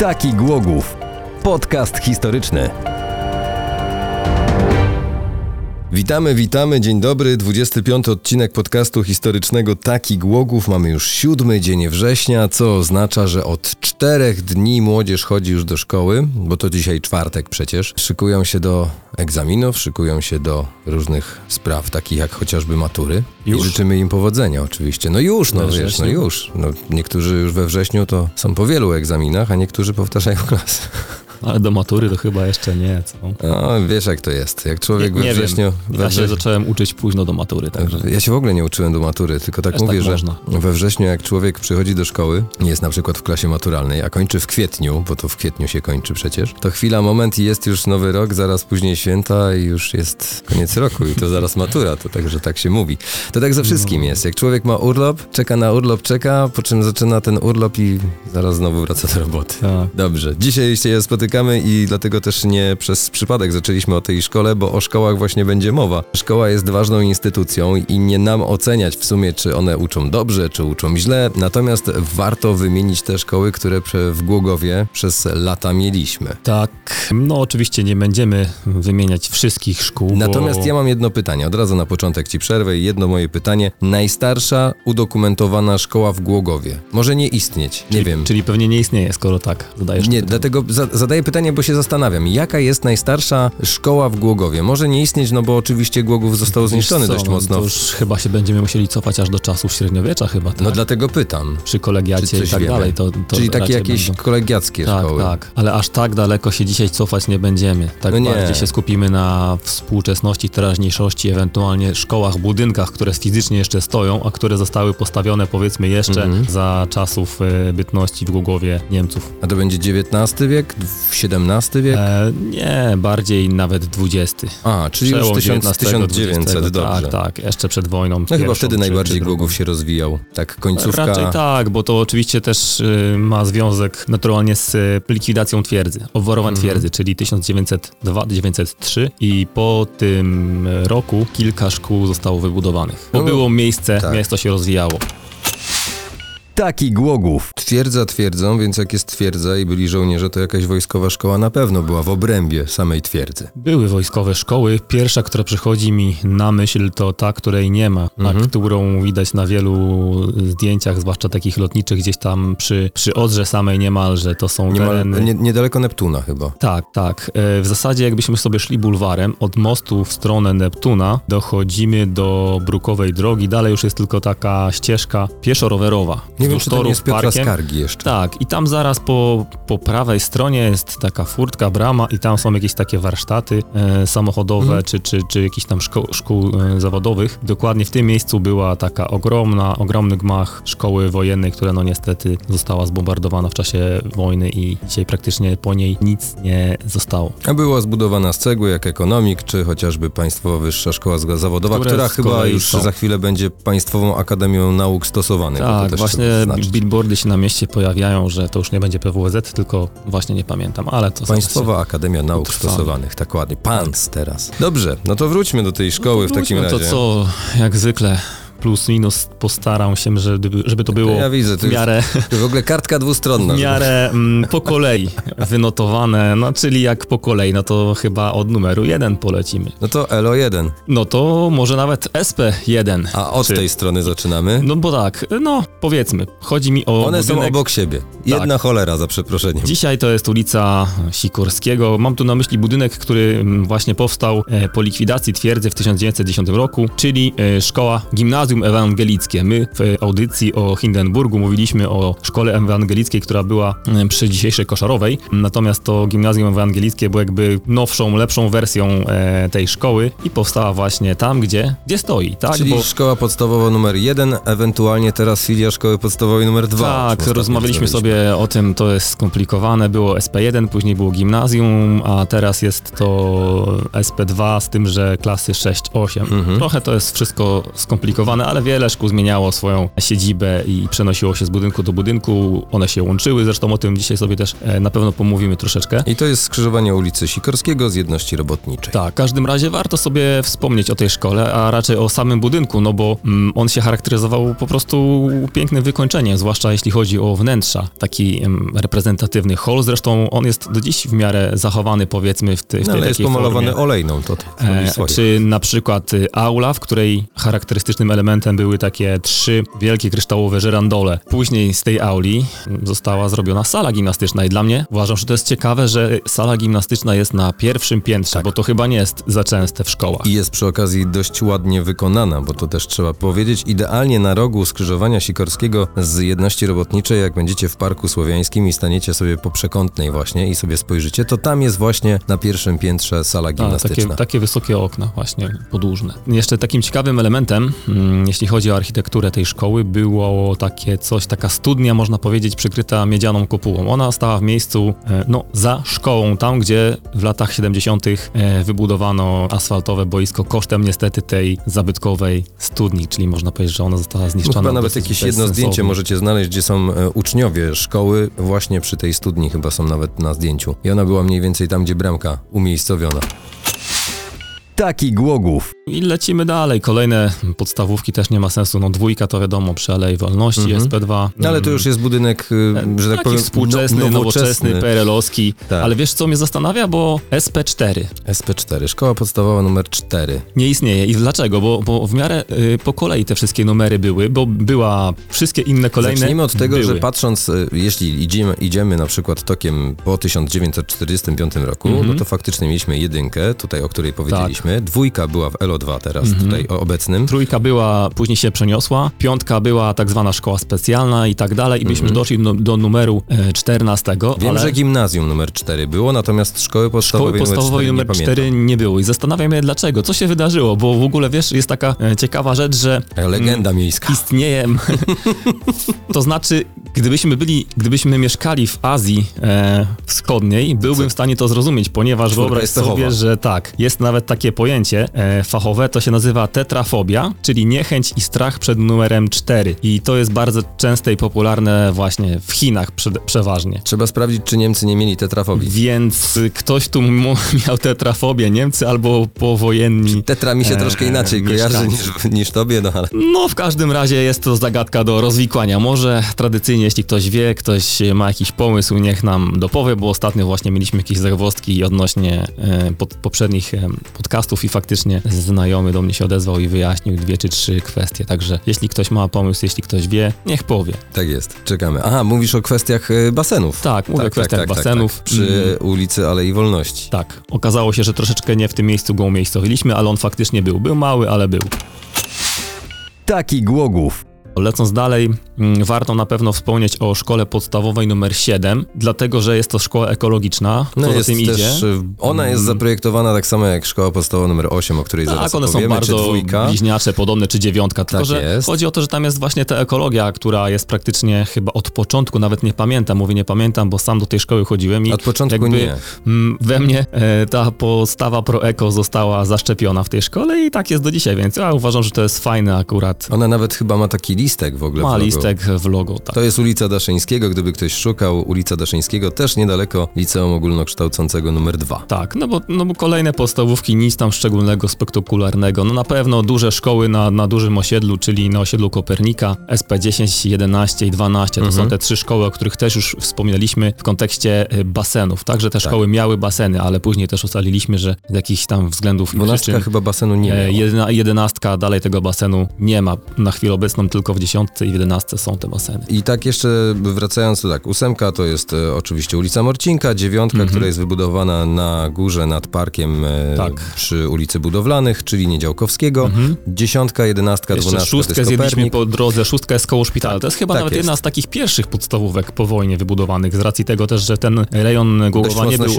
Taki Głogów. Podcast historyczny. Witamy, witamy, dzień dobry, 25 odcinek podcastu historycznego Taki Głogów. Mamy już siódmy dzień września, co oznacza, że od czterech dni młodzież chodzi już do szkoły, bo to dzisiaj czwartek przecież. Szykują się do egzaminów, szykują się do różnych spraw, takich jak chociażby matury. Już? I życzymy im powodzenia oczywiście. No już, no We wiesz, no już. No, niektórzy już we wrześniu to są po wielu egzaminach, a niektórzy powtarzają klasy. Ale do matury to chyba jeszcze nie, co? No, wiesz jak to jest. Jak człowiek we nie wrześniu... wiem. we Ja się wrześniu zacząłem uczyć późno do matury, także... Ja się w ogóle nie uczyłem do matury, tylko tak Też mówię, tak że można. we wrześniu jak człowiek przychodzi do szkoły, jest na przykład w klasie maturalnej, a kończy w kwietniu, bo to w kwietniu się kończy przecież, to chwila, moment i jest już nowy rok, zaraz później święta i już jest koniec roku i to zaraz matura, to także tak się mówi. To tak ze wszystkim jest. Jak człowiek ma urlop, czeka na urlop, czeka, po czym zaczyna ten urlop i zaraz znowu wraca do roboty. Tak. Dobrze, dzisiaj się spotykamy i dlatego też nie przez przypadek zaczęliśmy o tej szkole, bo o szkołach właśnie będzie mowa. Szkoła jest ważną instytucją i nie nam oceniać w sumie, czy one uczą dobrze, czy uczą źle, natomiast warto wymienić te szkoły, które w Głogowie przez lata mieliśmy. Tak, no oczywiście nie będziemy wymieniać wszystkich szkół, Natomiast bo... ja mam jedno pytanie, od razu na początek ci przerwę i jedno moje pytanie. Najstarsza udokumentowana szkoła w Głogowie. Może nie istnieć, nie czyli, wiem. Czyli pewnie nie istnieje, skoro tak zadajesz Nie, pytanie. dlatego za zadaję pytanie, bo się zastanawiam. Jaka jest najstarsza szkoła w Głogowie? Może nie istnieć, no bo oczywiście Głogów został zniszczony co, dość no, mocno. To już chyba się będziemy musieli cofać aż do czasów średniowiecza chyba, tak? No dlatego pytam. Przy kolegiacie i tak wiemy? dalej. To, to Czyli takie jakieś będą- kolegiackie Tak, szkoły. tak, ale aż tak daleko się dzisiaj cofać nie będziemy. Tak No nie. bardziej się skupimy na współczesności, teraźniejszości, ewentualnie szkołach, budynkach, które fizycznie jeszcze stoją, a które zostały postawione powiedzmy jeszcze Mhm. za czasów e, bytności w Głogowie Niemców. A to będzie XIX wiek? XVII wiek? E, nie, bardziej nawet XX. A, czyli już Przełom 1000, 19, 1900, 20, dobrze. Tak, tak, jeszcze przed wojną. No chyba wtedy czy- najbardziej czy. Głogów się rozwijał. Tak, końcówka. Raczej tak, bo to oczywiście też y, ma związek naturalnie z y, likwidacją twierdzy, obwarowań Mhm. twierdzy, czyli 1902-1903 i po tym roku kilka szkół zostało wybudowanych. Bo No, było miejsce, tak. miasto się rozwijało. Taki Głogów. Twierdza twierdzą, więc jak jest twierdza i byli żołnierze, to jakaś wojskowa szkoła na pewno była w obrębie samej twierdzy. Były wojskowe szkoły. Pierwsza, która przychodzi mi na myśl, to ta, której nie ma, Mhm. a którą widać na wielu zdjęciach, zwłaszcza takich lotniczych, gdzieś tam przy, przy Odrze samej niemalże. To są Niemal, tereny... nie, niedaleko Neptuna chyba. Tak, tak. E, W zasadzie jakbyśmy sobie szli bulwarem od mostu w stronę Neptuna, dochodzimy do Brukowej Drogi, dalej już jest tylko taka ścieżka pieszo-rowerowa. Nie wzdłuż czy to nie jest Piotra parkiem. Skargi jeszcze. Tak, i tam zaraz po, po prawej stronie jest taka furtka, brama i tam są jakieś takie warsztaty e, samochodowe Mhm. czy, czy, czy jakieś tam szko szkół e, zawodowych. Dokładnie w tym miejscu była taka ogromna, ogromny gmach szkoły wojennej, która no niestety została zbombardowana w czasie wojny i dzisiaj praktycznie po niej nic nie zostało. A była zbudowana z cegły jak ekonomik, czy chociażby Państwowa Wyższa Szkoła Zawodowa, Które która chyba już są. za chwilę będzie Państwową Akademią Nauk Stosowanych. Tak, właśnie zaznaczyć. billboardy się na mieście pojawiają, że to już nie będzie PWZ, tylko właśnie nie pamiętam, ale to Państwowa Akademia Nauk utrwamy. Stosowanych, tak ładnie. PANS teraz. Dobrze, no to wróćmy do tej szkoły w takim No razie. to co, jak zwykle, plus minus postaram się, żeby, żeby to było Ja widzę, to w jest miarę, w ogóle kartka dwustronna. w miarę mm, po kolei wynotowane, no czyli jak po kolei, no to chyba od numeru 1 polecimy. No to LO1. No to może nawet SP1. A od Czy- tej strony zaczynamy. No bo tak, no powiedzmy, chodzi mi o One są budynek... obok siebie. Jedna cholera, za przeproszeniem. Dzisiaj to jest ulica Sikorskiego. Mam tu na myśli budynek, który mm, właśnie powstał e, po likwidacji twierdzy w 1910 roku, czyli e, szkoła Gimnazjum Ewangelickie. My w audycji o Hindenburgu mówiliśmy o szkole ewangelickiej, która była e, przy dzisiejszej Koszarowej. Natomiast to Gimnazjum Ewangelickie było jakby nowszą, lepszą wersją e, tej szkoły i powstała właśnie tam, gdzie, gdzie stoi, tak? Czyli Bo- szkoła podstawowa numer jeden, ewentualnie teraz filia szkoły podstawowej numer dwa. Tak, rozmawialiśmy. sobie o tym, to jest skomplikowane. Było SP1, później było gimnazjum, a teraz jest to SP2 z tym, że klasy 6-8. Mhm. Trochę to jest wszystko skomplikowane. Ale wiele szkół zmieniało swoją siedzibę i przenosiło się z budynku do budynku. One się łączyły, zresztą o tym dzisiaj sobie też e, na pewno pomówimy troszeczkę. I to jest skrzyżowanie ulicy Sikorskiego z Jedności Robotniczej. Tak, w każdym razie warto sobie wspomnieć o tej szkole, a raczej o samym budynku, no bo mm, on się charakteryzował po prostu pięknym wykończeniem, zwłaszcza jeśli chodzi o wnętrza. Taki em, reprezentatywny hol, zresztą on jest do dziś w miarę zachowany, powiedzmy, w, tej w No, tej ale jest pomalowany formie. olejną, to, to E, czy na przykład aula, w której charakterystycznym elementem były takie trzy wielkie kryształowe żerandole. Później z tej auli została zrobiona sala gimnastyczna i dla mnie uważam, że to jest ciekawe, że sala gimnastyczna jest na pierwszym piętrze, Tak. bo to chyba nie jest za częste w szkołach. I jest przy okazji dość ładnie wykonana, bo to też trzeba powiedzieć, idealnie na rogu skrzyżowania Sikorskiego z Jedności Robotniczej, jak będziecie w Parku Słowiańskim i staniecie sobie po przekątnej właśnie i sobie spojrzycie, to tam jest właśnie na pierwszym piętrze sala A, takie, gimnastyczna. takie wysokie okna, właśnie podłużne. Jeszcze takim ciekawym elementem, mm, jeśli chodzi o architekturę tej szkoły, było takie coś, taka studnia, można powiedzieć, przykryta miedzianą kopułą. Ona stała w miejscu, e, no, za szkołą, tam gdzie w latach 70. e, wybudowano asfaltowe boisko kosztem niestety tej zabytkowej studni, czyli można powiedzieć, że ona została No, zniszczona. chyba nawet jakieś jedno zdjęcie możecie znaleźć, gdzie są e, uczniowie szkoły właśnie przy tej studni, chyba są nawet na zdjęciu. I ona była mniej więcej tam, gdzie bramka umiejscowiona. Taki Głogów. I lecimy dalej. Kolejne podstawówki też nie ma sensu. No dwójka to wiadomo przy Alei Wolności, Mhm. SP2. No, ale to już jest budynek, y, że tak powiem, współczesny, no- nowoczesny, PRL-owski. Tak. Ale wiesz, co mnie zastanawia? Bo SP4 SP4, szkoła podstawowa numer 4. nie istnieje. I dlaczego? Bo, bo w miarę y, po kolei te wszystkie numery były, bo była wszystkie inne kolejne. Zacznijmy od tego, były. że patrząc, y, jeśli idziemy, idziemy na przykład tokiem po 1945 roku, Mhm. no to faktycznie mieliśmy jedynkę, tutaj o której powiedzieliśmy, Tak. dwójka była w LO2 teraz, Mhm. tutaj obecnym. Trójka była, później się przeniosła, piątka była tak zwana szkoła specjalna i tak dalej, i byśmy Mhm. doszli do, do numeru e, 14. Wiem, ale że gimnazjum numer 4 było, natomiast szkoły podstawowej, Szkoły podstawowej numer numer 4, 4 nie było i zastanawiam się dlaczego, co się wydarzyło, bo w ogóle wiesz, jest taka e, ciekawa rzecz, że nie. Legenda miejska. istnieje. to znaczy, gdybyśmy byli, gdybyśmy mieszkali w Azji e, Wschodniej, byłbym w stanie to zrozumieć, ponieważ Czwórka wyobraź sobie, że tak, jest nawet takie pojęcie e, fachowe, to się nazywa tetrafobia, czyli niechęć i strach przed numerem 4. I to jest bardzo częste i popularne właśnie w Chinach przeważnie. Trzeba sprawdzić, czy Niemcy nie mieli tetrafobii. Więc y, ktoś tu mu- miał tetrafobię, Niemcy albo powojenni. Tetra mi się Eee, troszkę inaczej kojarzy mieszkańcy. niż, niż tobie, no ale... No, w każdym razie jest to zagadka do rozwikłania. Może tradycyjnie, jeśli ktoś wie, ktoś ma jakiś pomysł, niech nam dopowie, bo ostatnio właśnie mieliśmy jakieś zagwozdki odnośnie e, pod, poprzednich e, podcastów i faktycznie znajomy do mnie się odezwał i wyjaśnił dwie czy trzy kwestie. Także jeśli ktoś ma pomysł, jeśli ktoś wie, niech powie. Tak jest, czekamy. Aha, mówisz o kwestiach y, basenów. Tak, mówię o kwestiach basenów. Przy ulicy Alei Wolności. Tak, okazało się, że troszeczkę nie w tym miejscu go umiejscowiliśmy, ale on faktycznie był. Był mały, ale był. Taki Głogów. Lecąc dalej, mm, warto na pewno wspomnieć o szkole podstawowej numer 7, dlatego że jest to szkoła ekologiczna. Co No za jest tym idzie? też, y, ona jest zaprojektowana tak samo jak szkoła podstawowa numer 8, o której zaraz Tak, one są opowiemy, bardzo czy dwójka. bliźniacze, podobne, czy dziewiątka, tylko Tak że jest. chodzi o to, że tam jest właśnie ta ekologia, która jest praktycznie chyba od początku, nawet nie pamiętam, mówię nie pamiętam, bo sam do tej szkoły chodziłem i Od początku jakby nie. mm, we mnie e, ta postawa pro-eko została zaszczepiona w tej szkole i tak jest do dzisiaj, więc ja uważam, że to jest fajne akurat. Ona nawet chyba ma taki listek w ogóle w Ma logo. listek w logo, tak. To jest ulica Daszyńskiego, gdyby ktoś szukał, ulica Daszyńskiego też niedaleko liceum ogólnokształcącego numer 2. Tak, no bo, no bo kolejne podstawówki, nic tam szczególnego, spektakularnego. No na pewno duże szkoły na, na dużym osiedlu, czyli na osiedlu Kopernika, SP10, 11 i 12. To Mhm. są te trzy szkoły, o których też już wspominaliśmy w kontekście y, basenów. Także te Tak. szkoły miały baseny, ale później też ustaliliśmy, że z jakichś tam względów i 12 przyczyn chyba basenu nie e, miała. jedenastka dalej tego basenu nie ma. Na chwilę obecną tylko w dziesiątce i w jedenastce są te baseny. I tak jeszcze wracając, to tak, ósemka to jest e, oczywiście ulica Morcinka, dziewiątka, która jest wybudowana na górze nad parkiem e, Mhm. Tak. przy ulicy Budowlanych, czyli Niedziałkowskiego. Dziesiątka, jedenastka, Jeszcze dwunastka szóstkę zjedliśmy po drodze, szóstka jest koło szpitala. To jest chyba tak nawet jest. jedna z takich pierwszych podstawówek po wojnie wybudowanych, z racji tego też, że ten rejon Głogowa nie był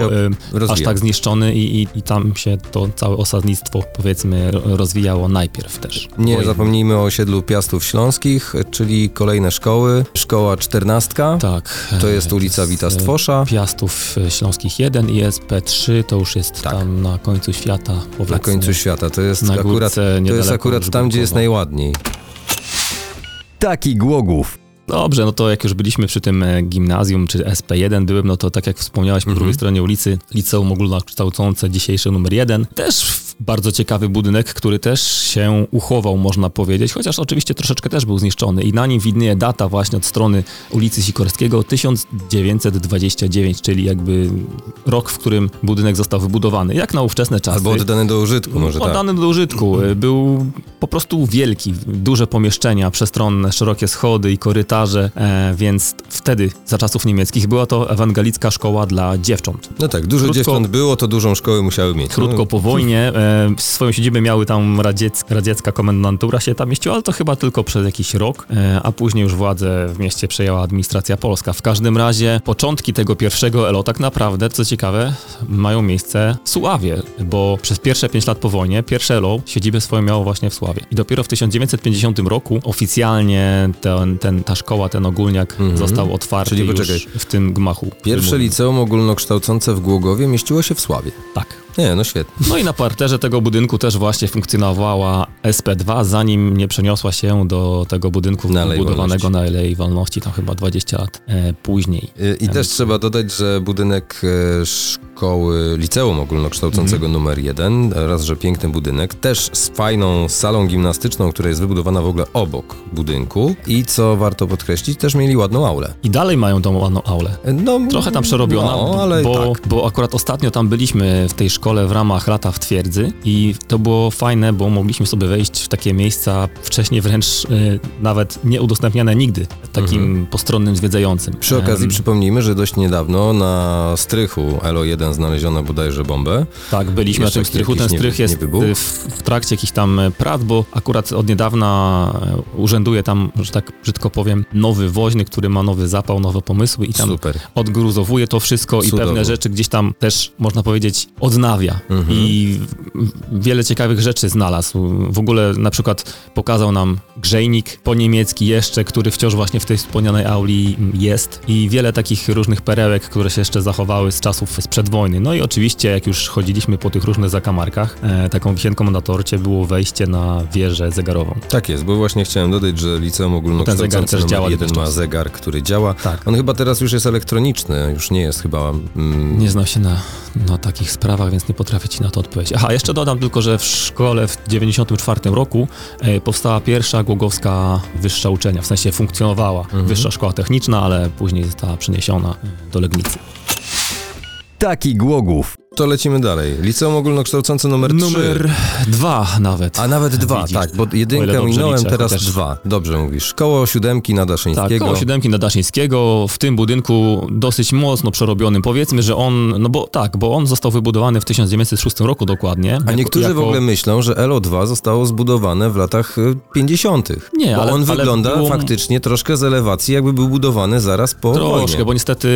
e, aż tak zniszczony i, i, i tam się to całe osadnictwo, powiedzmy, ro- rozwijało najpierw też. Nie Wojny. zapomnijmy o osiedlu Piastów Śląskich, e, czyli kolejne szkoły. Szkoła czternastka, Tak. to e, jest ulica jest, Wita e, Stwosza. Piastów e, Śląskich 1 i SP3 to już jest Tak. tam na końcu świata, powiedzmy. Na końcu świata. To jest Na akurat, to jest akurat tam, gdzie jest najładniej. Taki Głogów. Dobrze, no to jak już byliśmy przy tym e, gimnazjum, czy SP1 byłem, no to tak jak wspomniałeś, po Mhm. drugiej stronie ulicy Liceum Ogólnokształcące, dzisiejsze numer 1. Też bardzo ciekawy budynek, który też się uchował, można powiedzieć, chociaż oczywiście troszeczkę też był zniszczony i na nim widnieje data właśnie od strony ulicy Sikorskiego 1929, czyli jakby rok, w którym budynek został wybudowany, jak na ówczesne czasy. Albo oddany do użytku, może tak. Oddany do użytku. Y, Był po prostu wielki, duże pomieszczenia, przestronne, szerokie schody i korytarze, e, więc wtedy, za czasów niemieckich, była to ewangelicka szkoła dla dziewcząt. No tak, dużo Krótko- dziewcząt było, to dużą szkołę musiały mieć. Krótko No, po wojnie e, swoją siedzibę miały tam radziec, radziecka komendantura się tam mieściła, ale to chyba tylko przez jakiś rok, e, a później już władzę w mieście przejęła administracja polska. W każdym razie początki tego pierwszego ELO tak naprawdę, co ciekawe, mają miejsce w Suławie, bo przez pierwsze pięć lat po wojnie pierwsze ELO siedzibę swoją miało właśnie w Suławie. I dopiero w 1950 roku oficjalnie ten, ten, ta szkoła, ten ogólniak został otwarty Czyli już poczekaj. w tym gmachu. Pierwsze liceum ogólnokształcące w Głogowie mieściło się w Sławie. Tak. Nie, no świetnie. No i na parterze tego budynku też właśnie funkcjonowała SP2, zanim nie przeniosła się do tego budynku Na budowanego na Alei Wolności, tam chyba 20 lat e, później. Y, I też trzeba dodać, że budynek e, szkoły liceum ogólnokształcącego Mhm. numer jeden, raz, że piękny budynek, też z fajną salą gimnastyczną, która jest wybudowana w ogóle obok budynku i co warto podkreślić, też mieli ładną aulę. I dalej mają tą ładną aulę. E, No, Trochę tam przerobiona, no, ale bo, tak. bo akurat ostatnio tam byliśmy w tej szkole w ramach lata w twierdzy i to było fajne, bo mogliśmy sobie wejść w takie miejsca wcześniej wręcz e, nawet nie udostępniane nigdy takim postronnym zwiedzającym. Mhm. Przy okazji Em, przypomnijmy, że dość niedawno na strychu Elo-1 znaleziono bodajże bombę. Tak, byliśmy Jeszcze na tym strychu. Ten nie- strych nie jest wybuch? y, w, trakcie jakichś tam e, prac, bo akurat od niedawna e, urzęduje tam, że tak brzydko powiem, nowy woźny, który ma nowy zapał, nowe pomysły i tam Super. odgruzowuje to wszystko i Cudownie. pewne rzeczy gdzieś tam też, można powiedzieć, Mhm. I wiele ciekawych rzeczy znalazł. W ogóle na przykład pokazał nam grzejnik po niemiecki jeszcze, który wciąż właśnie w tej wspomnianej auli jest i wiele takich różnych perełek, które się jeszcze zachowały z czasów sprzed wojny. No i oczywiście, jak już chodziliśmy po tych różnych zakamarkach, e, taką wisienką na torcie było wejście na wieżę zegarową. Tak jest, bo właśnie chciałem dodać, że liceum zegar ogólnokształcące numer jeden ma zegar, który działa. Tak. On chyba teraz już jest elektroniczny, już nie jest chyba... Mm, Nie znam się na, na takich sprawach, więc nie potrafię ci na to odpowiedzieć. Aha, jeszcze dodam tylko, że w szkole w 94 roku e, powstała pierwsza głogowska wyższa uczelnia, w sensie funkcjonowała wyższa szkoła techniczna, ale później została przeniesiona do Legnicy. Taki Głogów. To lecimy dalej. Liceum ogólnokształcące numer 3. Numer dwa nawet. A nawet dwa, Widzisz, tak, bo jedynkę minąłem, teraz chociaż- dwa. Dobrze mówisz. Koło siódemki na Tak, Daszyńskiego. koło siódemki na Daszyńskiego, w tym budynku dosyć mocno przerobionym. Powiedzmy, że on, no bo tak, bo on został wybudowany w 1906 roku dokładnie. A jako- niektórzy w jako- ogóle myślą, że LO2 zostało zbudowane w latach y, 50. Nie, bo ale- on ale wygląda było- faktycznie troszkę z elewacji, jakby był budowany zaraz po Troszkę, wojnie. bo niestety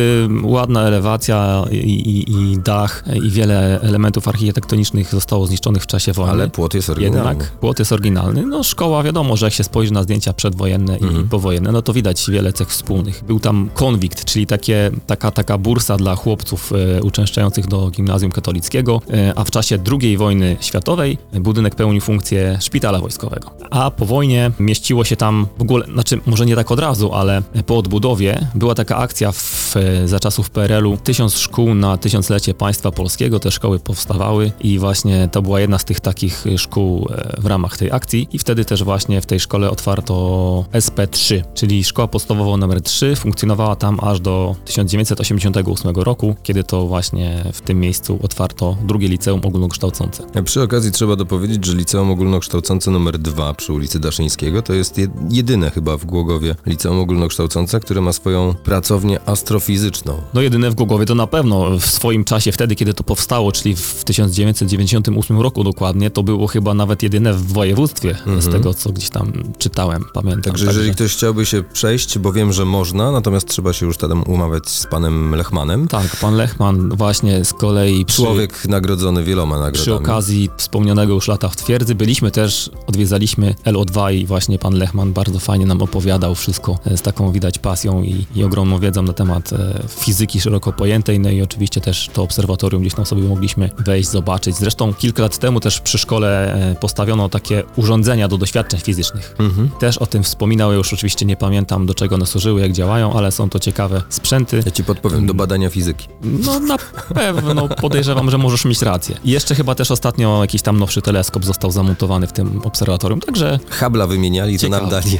ładna elewacja i, i, i dach i wiele elementów architektonicznych zostało zniszczonych w czasie wojny. Ale płot jest oryginalny. Jednak płot jest oryginalny. No szkoła, wiadomo, że jak się spojrzy na zdjęcia przedwojenne Mhm. i powojenne, no to widać wiele cech wspólnych. Był tam konwikt, czyli takie, taka, taka bursa dla chłopców e, uczęszczających do gimnazjum katolickiego, e, a w czasie II wojny światowej budynek pełnił funkcję szpitala wojskowego. A po wojnie mieściło się tam w ogóle, znaczy może nie tak od razu, ale po odbudowie była taka akcja w, e, za czasów PRL-u, tysiąc szkół na tysiąclecie państwa polskiego, te szkoły powstawały i właśnie to była jedna z tych takich e, szkół e, w ramach tej akcji i wtedy też właśnie w tej szkole otwarto SP3, czyli szkoła podstawowa nr 3, funkcjonowała tam aż do 1988 roku, kiedy to właśnie w tym miejscu otwarto drugie liceum ogólnokształcące. A Przy okazji trzeba dopowiedzieć, że liceum ogólnokształcące numer 2 przy ulicy Daszyńskiego to jest jed- jedyne chyba w Głogowie liceum ogólnokształcące, które ma swoją pracownię astrofizyczną. No jedyne w Głogowie to na pewno w swoim czasie, wtedy kiedy to powstało, czyli w 1998 roku dokładnie, to było chyba nawet jedyne w województwie, z tego co gdzieś tam czytałem, pamiętam. Także jeżeli ktoś chciałby się przejść, bo wiem, że można, natomiast trzeba się już tam umawiać z panem Lechmanem. Tak, pan Lechman właśnie z kolei przy, Człowiek nagrodzony wieloma nagrodami. przy okazji wspomnianego już lata w twierdzy byliśmy też, odwiedzaliśmy LO2 i właśnie pan Lechman bardzo fajnie nam opowiadał wszystko e, z taką widać pasją i, i ogromną wiedzą na temat e, fizyki szeroko pojętej, no i oczywiście też to obserwatorium gdzieś tam sobie mogliśmy wejść, zobaczyć. Zresztą kilka lat temu też przy szkole e, postawiono takie urządzenia do doświadczeń fizycznych. Mhm. Też o tym wspominał, już oczywiście nie pamiętam do czego one służyły, jak działają, ale są to ciekawe sprzęty. Ja ci podpowiem, do badania fizyki. No na pewno podejrzewam, że możesz mieć rację. I jeszcze chyba też ostatnio jakiś tam nowszy teleskop został zamontowany w tym obserwatorium, także Habla wymieniali, to nam dali.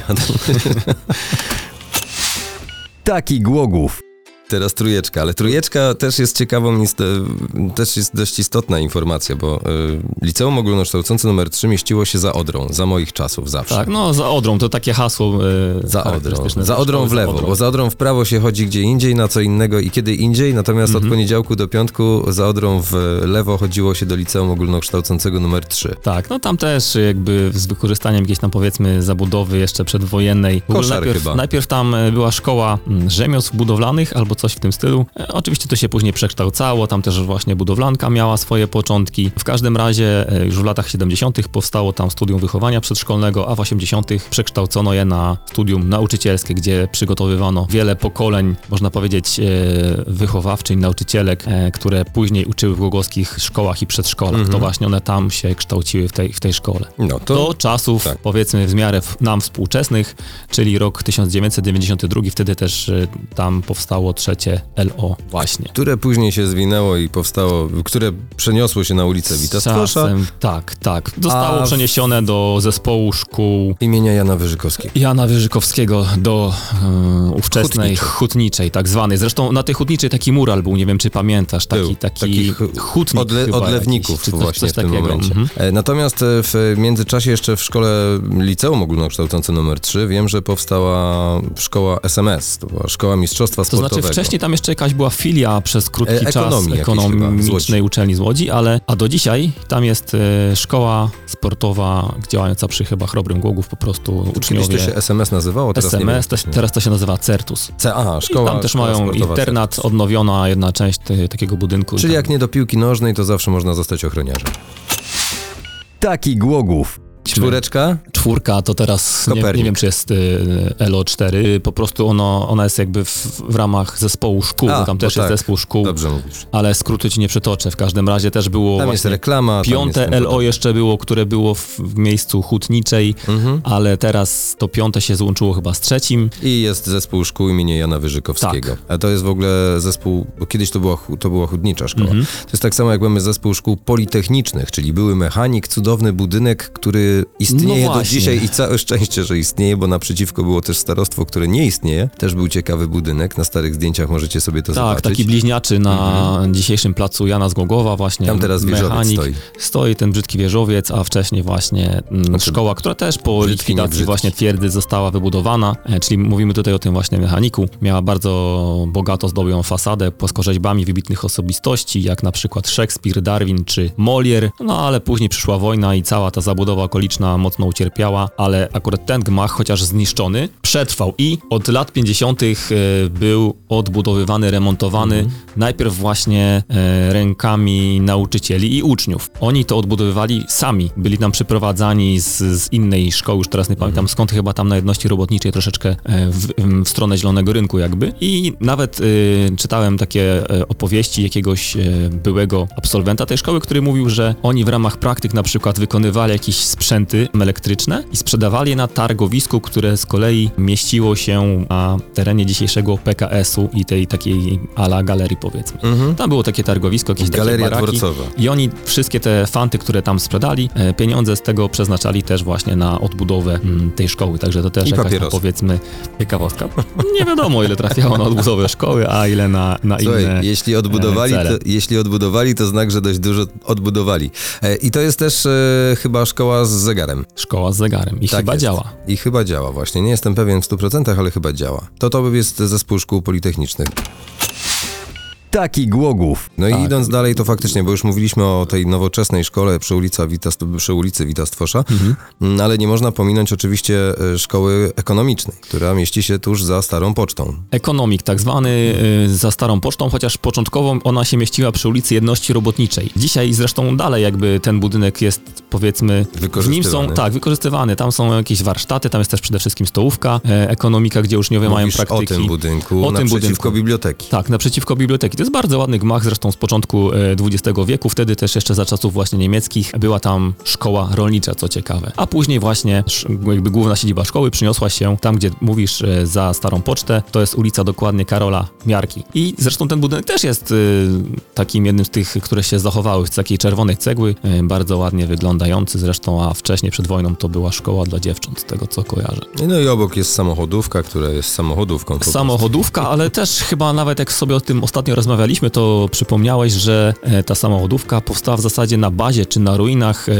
Taki Głogów. Teraz trójeczka, ale trójeczka też jest ciekawą, ist- też jest dość istotna informacja, bo y, liceum ogólnokształcące numer 3 mieściło się za Odrą, za moich czasów zawsze. tak, no za Odrą, to takie hasło e, Za Odrą. Za Odrą w lewo, bo za Odrą w prawo się chodzi gdzie indziej, na co innego i kiedy indziej, natomiast Mhm. od poniedziałku do piątku za Odrą w lewo chodziło się do liceum ogólnokształcącego numer 3. Tak, no tam też jakby z wykorzystaniem jakiejś tam powiedzmy zabudowy jeszcze przedwojennej. Koszar najpierw, chyba. najpierw tam e, była szkoła mm, rzemiosł budowlanych albo coś w tym stylu. E, Oczywiście to się później przekształcało, tam też właśnie budowlanka miała swoje początki. W każdym razie e, już w latach 70. powstało tam studium wychowania przedszkolnego, a w 80. przekształcono je na studium nauczycielskie, gdzie przygotowywano wiele pokoleń, można powiedzieć, e, wychowawczyń, nauczycielek, które później uczyły w głogowskich szkołach i przedszkolach. Mhm. To właśnie one tam się kształciły w tej, w tej szkole. No to, Do czasów, tak. powiedzmy, w miarę nam współczesnych, czyli rok 1992, wtedy też tam powstało trzecie LO właśnie. które później się zwinęło i powstało, które przeniosło się na ulicę Wita tak, tak. Zostało przeniesione do zespołu szkół imienia Jana Wyżykowskiego. Jana Wyżykowskiego do e, ówczesnej Hutniczej. hutniczej. tak zwanej. Zresztą na tej hutniczej taki mural był, nie wiem czy pamiętasz, taki, Był. taki Takich hutnik Odle, odlewników jakiś, czy coś, właśnie coś w tym takiego. momencie. Mhm. E, Natomiast e, w międzyczasie jeszcze w szkole liceum ogólnokształcące numer 3 wiem, że powstała szkoła SMS, to była szkoła mistrzostwa To sportowego. znaczy wcześniej tam jeszcze jakaś była filia przez krótki E, czas ekonomii z ekonomicznej uczelni z Łodzi, ale a do dzisiaj tam jest e, szkoła sportowa działająca przy chyba Chrobrym Głogów, po prostu Kiedyś uczniowie to się SMS nazywało, teraz. SMS, te, teraz to się nazywa Certus. C, aha, I szkoła, tam też szkoła mają internat, Certus. odnowiona jedna część te, takiego budynku. Czyli jak nie do piłki nożnej, to zawsze można zostać ochroniarzem. Taki Głogów. Czwóreczka? Czwórka to teraz, nie, nie wiem czy jest y, LO4, po prostu ono, ona jest jakby w, w ramach zespołu szkół, A, tam bo też jest tak. zespół szkół, Dobrze mówisz. ale skrótu ci nie przytoczę. W każdym razie też było Tam jest reklama. piąte jest LO jeszcze było, które było w, w miejscu hutniczej, Mhm. ale teraz to piąte się złączyło chyba z trzecim. I jest zespół szkół imienia Jana Wyżykowskiego. Tak. A to jest w ogóle zespół, bo kiedyś to była, to była chudnicza szkoła. Mhm. To jest tak samo jak mamy zespół szkół politechnicznych, czyli były mechanik, cudowny budynek, który istnieje No do dzisiaj i całe szczęście, że istnieje, bo naprzeciwko było też starostwo, które nie istnieje. Też był ciekawy budynek. Na starych zdjęciach możecie sobie to Tak, zobaczyć. taki bliźniaczy na dzisiejszym placu Jana z Głogowa właśnie. Tam teraz wieżowiec mechanik. stoi. Stoi ten brzydki wieżowiec, a wcześniej właśnie mm, Znaczy, szkoła, która też po brzydki, likwidacji właśnie twierdzy została wybudowana, e, czyli mówimy tutaj o tym właśnie mechaniku. Miała bardzo bogato zdobioną fasadę płaskorzeźbami wybitnych osobistości, jak na przykład Szekspir, Darwin czy Molière, no ale później przyszła wojna i cała ta zabudowa okoliczna mocno ucierpiała, ale akurat ten gmach, chociaż zniszczony, przetrwał i od lat 50. e, był odbudowywany, remontowany najpierw właśnie e, rękami nauczycieli i uczniów. Oni to odbudowywali sami, byli tam przyprowadzani z, z innej szkoły, już teraz nie pamiętam skąd, chyba tam na jedności robotniczej troszeczkę e, w, w stronę Zielonego Rynku jakby. I nawet czytałem takie opowieści jakiegoś byłego absolwenta tej szkoły, który mówił, że oni w ramach praktyk na przykład wykonywali jakieś sprzęty elektryczne i sprzedawali je na targowisku, które z kolei mieściło się na terenie dzisiejszego PKS-u i tej takiej ala galerii powiedzmy. Mhm. Tam było takie targowisko, jakieś Galeria takie baraki. dworcowa. I oni wszystkie te fanty, które tam sprzedali, e, pieniądze z tego przeznaczali też właśnie na odbudowę mm, tej szkoły. Także to też I jakaś tam, powiedzmy ciekawostka. Nie wiadomo ile trafiało na odbudowę szkoły, a ile na, na Słuchaj, inne jeśli odbudowali, e, to, cele. jeśli odbudowali, to znak, że dość dużo odbudowali. E, I to jest też e, chyba szkoła z zegarem. Szkoła z zegarem. I Tak chyba jest. działa. I chyba działa właśnie. Nie jestem pewien w 100%, ale chyba działa. To to jest zespół szkół politechnicznych. Taki Głogów. No i Tak. idąc dalej, to faktycznie, bo już mówiliśmy o tej nowoczesnej szkole przy, ulica Wita, przy ulicy Wita Stwosza, mm, ale nie można pominąć oczywiście e, szkoły ekonomicznej, która mieści się tuż za Starą Pocztą. Ekonomik, tak zwany y, za starą pocztą, chociaż początkowo ona się mieściła przy ulicy Jedności Robotniczej. Dzisiaj zresztą dalej jakby ten budynek jest powiedzmy w nim są tak wykorzystywany. Tam są jakieś warsztaty, tam jest też przede wszystkim stołówka, e, ekonomika, gdzie uczniowie mają Mówisz praktyki. o tym budynku, O tym naprzeciwko budynku. biblioteki. Tak, naprzeciwko biblioteki. To jest bardzo ładny gmach, zresztą z początku e, XX wieku, wtedy też jeszcze za czasów właśnie niemieckich była tam szkoła rolnicza, co ciekawe. A później właśnie jakby główna siedziba szkoły przyniosła się tam, gdzie mówisz e, za Starą Pocztę, to jest ulica dokładnie Karola Miarki. I zresztą ten budynek też jest e, takim jednym z tych, które się zachowały z takiej czerwonej cegły, e, bardzo ładnie wyglądający zresztą, a wcześniej przed wojną to była szkoła dla dziewcząt, z tego co kojarzę. No i obok jest samochodówka, która jest samochodówką. Samochodówka, ale też chyba nawet jak sobie o tym ostatnio rozmawialiśmy, to przypomniałeś, że e, ta samochodówka powstała w zasadzie na bazie czy na ruinach e,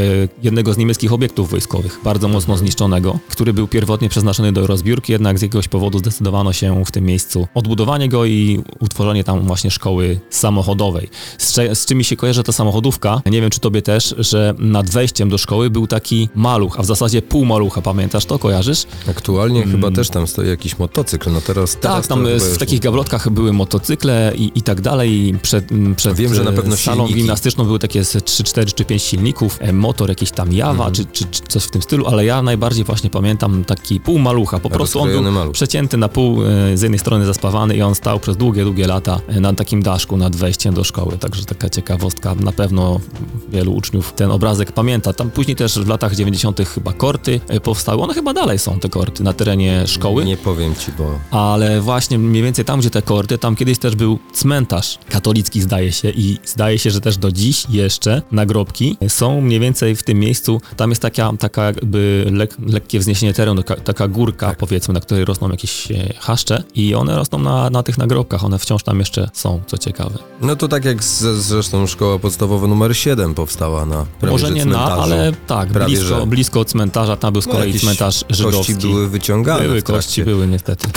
jednego z niemieckich obiektów wojskowych, bardzo mocno zniszczonego, który był pierwotnie przeznaczony do rozbiórki, jednak z jakiegoś powodu zdecydowano się w tym miejscu odbudowanie go i utworzenie tam właśnie szkoły samochodowej. Z, z czym mi się kojarzy ta samochodówka, nie wiem czy tobie też, że nad wejściem do szkoły był taki maluch, a w zasadzie pół malucha, pamiętasz to, kojarzysz? Aktualnie chyba też tam stoi jakiś motocykl, no teraz... Mm. Tak, teraz tam e, w takich gablotkach były motocykle i, i tak dalej. Przed, m, przed Wiem, że na e, pewno salą silniki. gimnastyczną były takie z 3, 4 czy 5 silników, e, motor jakiś tam Jawa Mhm. czy, czy, czy coś w tym stylu, ale ja najbardziej właśnie pamiętam taki pół malucha. Po prostu on był maluch. przecięty na pół, e, z jednej strony zaspawany i on stał przez długie, długie lata e, na takim daszku nad wejściem do szkoły. Także taka ciekawostka. Na pewno wielu uczniów ten obrazek pamięta. Tam później też w latach 90. chyba korty e, powstały. One chyba dalej są te korty na terenie szkoły. Nie powiem ci, bo... Ale właśnie mniej więcej tam, gdzie te korty, tam kiedyś też był cmentarz katolicki, zdaje się, i zdaje się, że też do dziś jeszcze nagrobki są mniej więcej w tym miejscu. Tam jest taka, taka jakby lek, lekkie wzniesienie terenu, taka, górka, Tak. powiedzmy, na której rosną jakieś e, chaszcze i one rosną na, na tych nagrobkach. One wciąż tam jeszcze są, co ciekawe. No to tak jak z, zresztą szkoła podstawowa numer 7 powstała na prawie Może że nie na, cmentarzu. ale tak, Prawie, blisko, że. blisko cmentarza. Tam był z No, kolei jakieś cmentarz żydowski. Kości były wyciągane były kości, były niestety.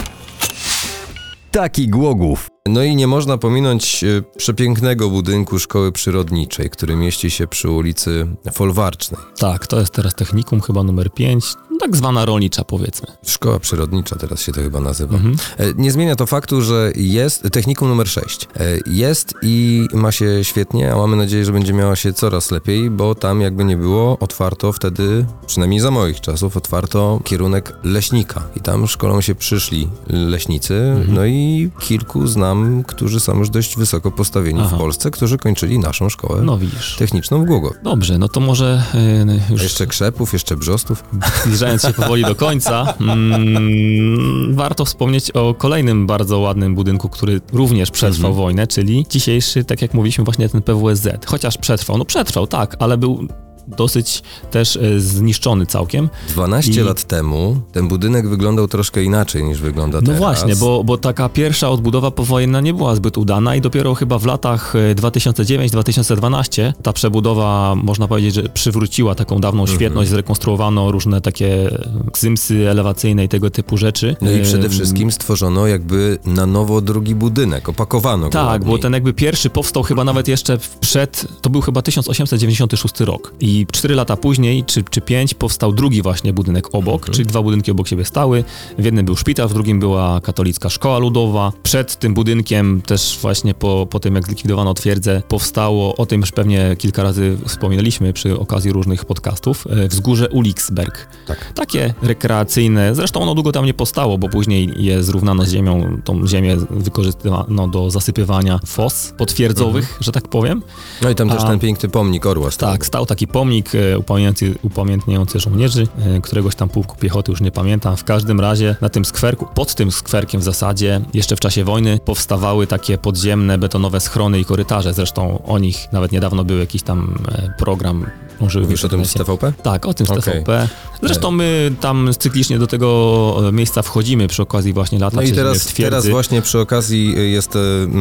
Taki Głogów. No i nie można pominąć e, przepięknego budynku szkoły przyrodniczej, który mieści się przy ulicy Folwarcznej. Tak, to jest teraz technikum chyba numer 5, tak zwana rolnicza powiedzmy. Szkoła przyrodnicza teraz się to chyba nazywa. Mhm. E, Nie zmienia to faktu, że jest technikum numer 6. E, Jest i ma się świetnie, a mamy nadzieję, że będzie miała się coraz lepiej, bo tam jakby nie było, otwarto wtedy, przynajmniej za moich czasów, otwarto kierunek leśnika. I tam szkolą się przyszli leśnicy, Mhm. no i kilku znam, którzy są już dość wysoko postawieni Aha. w Polsce, którzy kończyli naszą szkołę No widzisz. techniczną w Głogowie. Dobrze, no to może y, A już jeszcze krzepów, jeszcze brzostów. zbliżając się powoli do końca, mm, warto wspomnieć o kolejnym bardzo ładnym budynku, który również przetrwał Mhm. wojnę, czyli dzisiejszy, tak jak mówiliśmy, właśnie ten PWSZ. Chociaż przetrwał, no przetrwał, tak, ale był dosyć też y, zniszczony całkiem. 12 I- lat temu ten budynek wyglądał troszkę inaczej niż wygląda No teraz. właśnie, bo, bo taka pierwsza odbudowa powojenna nie była zbyt udana i dopiero chyba w latach e, 2009-2012 ta przebudowa, można powiedzieć, że przywróciła taką dawną Mhm. świetność, zrekonstruowano różne takie zymsy elewacyjne i tego typu rzeczy. No i przede wszystkim stworzono jakby na nowo drugi budynek, opakowano go Tak, bo ten jakby pierwszy powstał chyba nawet jeszcze przed, to był chyba 1896 rok. I cztery lata później, czy, czy pięć, powstał drugi właśnie budynek obok, Mhm. czyli dwa budynki obok siebie stały. W jednym był szpital, w drugim była katolicka szkoła ludowa. Przed tym budynkiem, też właśnie po, po tym jak zlikwidowano twierdzę, powstało, o tym już pewnie kilka razy wspominaliśmy przy okazji różnych podcastów, e, wzgórze Uliksberg. Tak. Takie rekreacyjne, zresztą ono długo tam nie postało, bo później je zrównano z ziemią, tą ziemię wykorzystywano do zasypywania fos potwierdzowych, że tak powiem. No i tam też A- ten piękny pomnik orła stał. Tak, stał taki pomnik e, upamiętniający, upamiętniający żołnierzy, e, któregoś tam pułku piechoty, już nie pamiętam. W każdym razie na tym skwerku, pod tym skwerkiem w zasadzie, jeszcze w czasie wojny powstawały takie podziemne, betonowe schrony i korytarze. Zresztą o nich nawet niedawno był jakiś tam e, program. Może Mówisz o tym z TVP? tak, o tym z Okej. TVP. Zresztą my tam cyklicznie do tego e, miejsca wchodzimy przy okazji właśnie lata No i teraz, teraz właśnie przy okazji y, jest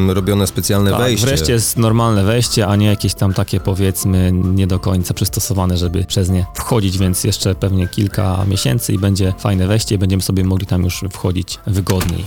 robione specjalne tak, wejście. wreszcie jest normalne wejście, a nie jakieś tam takie powiedzmy nie do końca przystosowane, żeby przez nie wchodzić, więc jeszcze pewnie kilka miesięcy i będzie fajne wejście i będziemy sobie mogli tam już wchodzić wygodniej.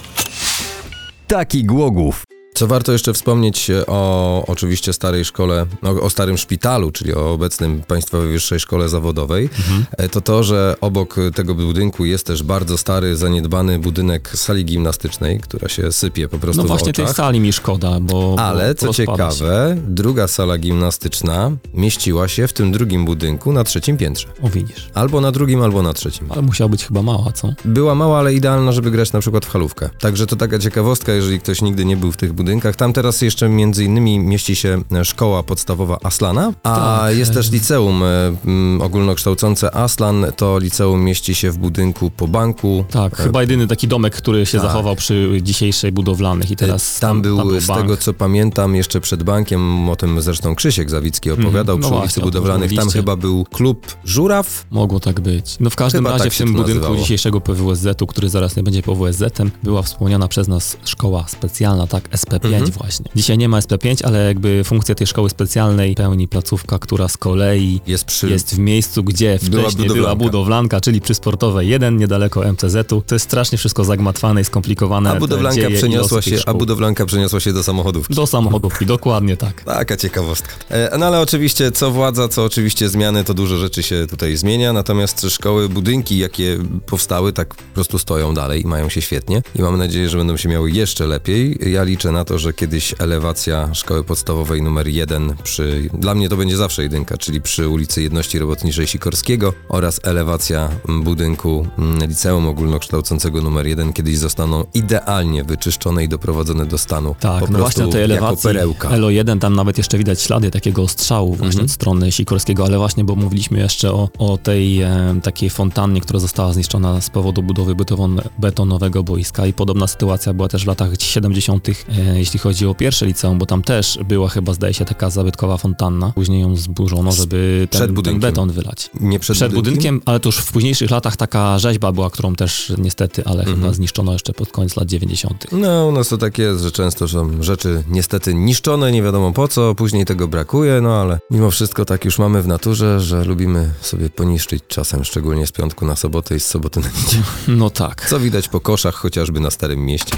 Taki Głogów. Co warto jeszcze wspomnieć e, o oczywiście starej szkole, no, o starym szpitalu, czyli o obecnym Państwowej Wyższej Szkole Zawodowej, Mhm. e, to to, że obok tego budynku jest też bardzo stary, zaniedbany budynek sali gimnastycznej, która się sypie po prostu No właśnie tej sali mi szkoda, bo Ale co ciekawe, druga sala gimnastyczna mieściła się w tym drugim budynku na trzecim piętrze. O widzisz. Albo na drugim, albo na trzecim. Ale musiała być chyba mała, co? Była mała, ale idealna, żeby grać na przykład w halówkę. Także to taka ciekawostka, jeżeli ktoś nigdy nie był w tych budynkach, budynkach. Tam teraz jeszcze między innymi mieści się e, szkoła podstawowa Aslana, a Tak, jest e. też liceum e, ogólnokształcące Aslan. To liceum mieści się w budynku po banku. Tak, chyba jedyny taki domek, który się Tak. zachował przy dzisiejszej budowlanych i teraz tam, był, tam był z tego co pamiętam, jeszcze przed bankiem, o tym zresztą Krzysiek Zawicki opowiadał Mhm, no przy ulicy właśnie, budowlanych. Tam chyba był klub Żuraw. Mogło tak być. No w każdym Chyba razie tak w tym budynku nazywało. dzisiejszego PWSZ-u, który zaraz nie będzie PWSZ-em, była wspomniana przez nas szkoła specjalna, tak, SP5 Mhm. właśnie. Dzisiaj nie ma SP5, ale jakby funkcję tej szkoły specjalnej pełni placówka, która z kolei Jest przy... jest w miejscu, gdzie Była wcześniej była budowlanka. budowlanka, czyli przy Sportowej 1, niedaleko MCZ-u. To jest strasznie wszystko zagmatwane i skomplikowane. A budowlanka, przeniosła się, a budowlanka przeniosła się do samochodówki. Do samochodówki, dokładnie tak. Taka ciekawostka. E, No ale oczywiście, co władza, co oczywiście zmiany, to dużo rzeczy się tutaj zmienia, natomiast szkoły, budynki, jakie powstały, tak po prostu stoją dalej i mają się świetnie i mamy nadzieję, że będą się miały jeszcze lepiej. Ja liczę na to, że kiedyś elewacja szkoły podstawowej numer jeden przy, dla mnie to będzie zawsze jedynka, czyli przy ulicy Jedności Robotniczej Sikorskiego oraz elewacja budynku mm, liceum ogólnokształcącego numer jeden kiedyś zostaną idealnie wyczyszczone i doprowadzone do stanu. Tak, po no właśnie o tej elewacji perełka. LO1 tam nawet jeszcze widać ślady takiego ostrzału właśnie Mhm. od strony Sikorskiego, ale właśnie, bo mówiliśmy jeszcze o, o tej e, takiej fontannie, która została zniszczona z powodu budowy beton, betonowego boiska i podobna sytuacja była też w latach 70., e, jeśli chodzi o pierwsze liceum, bo tam też była chyba, zdaje się, taka zabytkowa fontanna. Później ją zburzono, żeby Przed ten, ten budynkiem. beton wylać. Nie przed, Przed budynkiem, ale to już w późniejszych latach taka rzeźba była, którą też niestety, ale Mhm. chyba zniszczono jeszcze pod koniec lat 90. No, u nas to tak jest, że często są rzeczy niestety niszczone, nie wiadomo po co, później tego brakuje, no ale mimo wszystko tak już mamy w naturze, że lubimy sobie poniszczyć czasem, szczególnie z piątku na sobotę i z soboty na niedzielę. No tak. Co widać po koszach chociażby na Starym Mieście.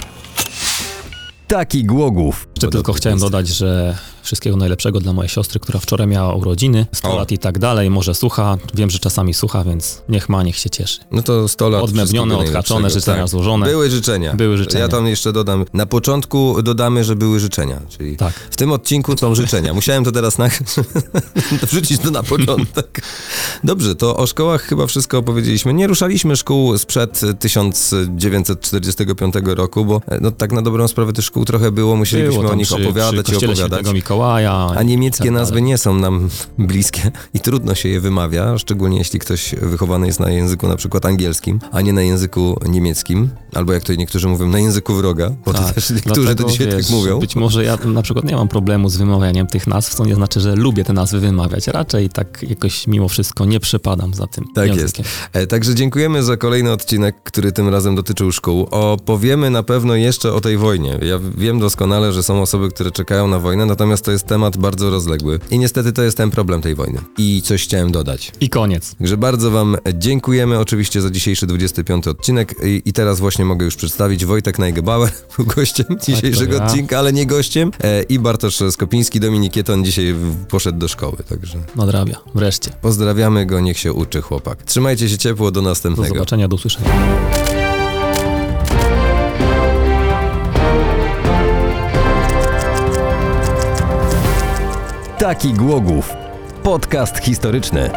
Taki Głogów. Jeszcze tylko chciałem dodać, że wszystkiego najlepszego dla mojej siostry, która wczoraj miała urodziny, 100 O. lat i tak dalej, może słucha, wiem, że czasami słucha, więc niech ma, niech się cieszy. No to 100 lat. Wszystkiego odhaczone, najlepszego. życzenia złożone. Były życzenia. Były życzenia. Ja tam jeszcze dodam, na początku dodamy, że były życzenia, czyli Tak. w tym odcinku są życzenia. Musiałem to teraz na... wrzucić to na początek. Dobrze, to o szkołach chyba wszystko opowiedzieliśmy. Nie ruszaliśmy szkół sprzed 1945 roku, bo e, no tak na dobrą sprawę tych szkół trochę było, musielibyśmy Było o nich przy, opowiadać przy i opowiadać. Mikołaja. A niemieckie tak nazwy nie są nam bliskie i trudno się je wymawia, szczególnie jeśli ktoś wychowany jest na języku na przykład angielskim, a nie na języku niemieckim, albo jak to niektórzy mówią, na języku wroga, bo to też niektórzy dlatego, to dzisiaj wiesz, tak mówią. Być może ja na przykład nie mam problemu z wymawianiem tych nazw, co nie znaczy, że lubię te nazwy wymawiać. Raczej tak jakoś mimo wszystko nie przepadam za tym Tak językiem. jest. Także dziękujemy za kolejny odcinek, który tym razem dotyczył szkół. Opowiemy na pewno jeszcze o tej wojnie. Ja wiem doskonale, że są osoby, które czekają na wojnę, natomiast to jest temat bardzo rozległy. I niestety to jest ten problem tej wojny. I coś chciałem dodać. I koniec. Także bardzo Wam dziękujemy oczywiście za dzisiejszy 25 odcinek I, i teraz właśnie mogę już przedstawić Wojtek Najgebauer, był gościem dzisiejszego ja. odcinka, ale nie gościem e, i Bartosz Skopiński, Dominik Jeton dzisiaj w- poszedł do szkoły, także Nadrabia. Wreszcie. pozdrawiamy go, niech się uczy chłopak. Trzymajcie się ciepło, do Do następnego. zobaczenia, do usłyszenia. Taki Głogów. Podcast historyczny.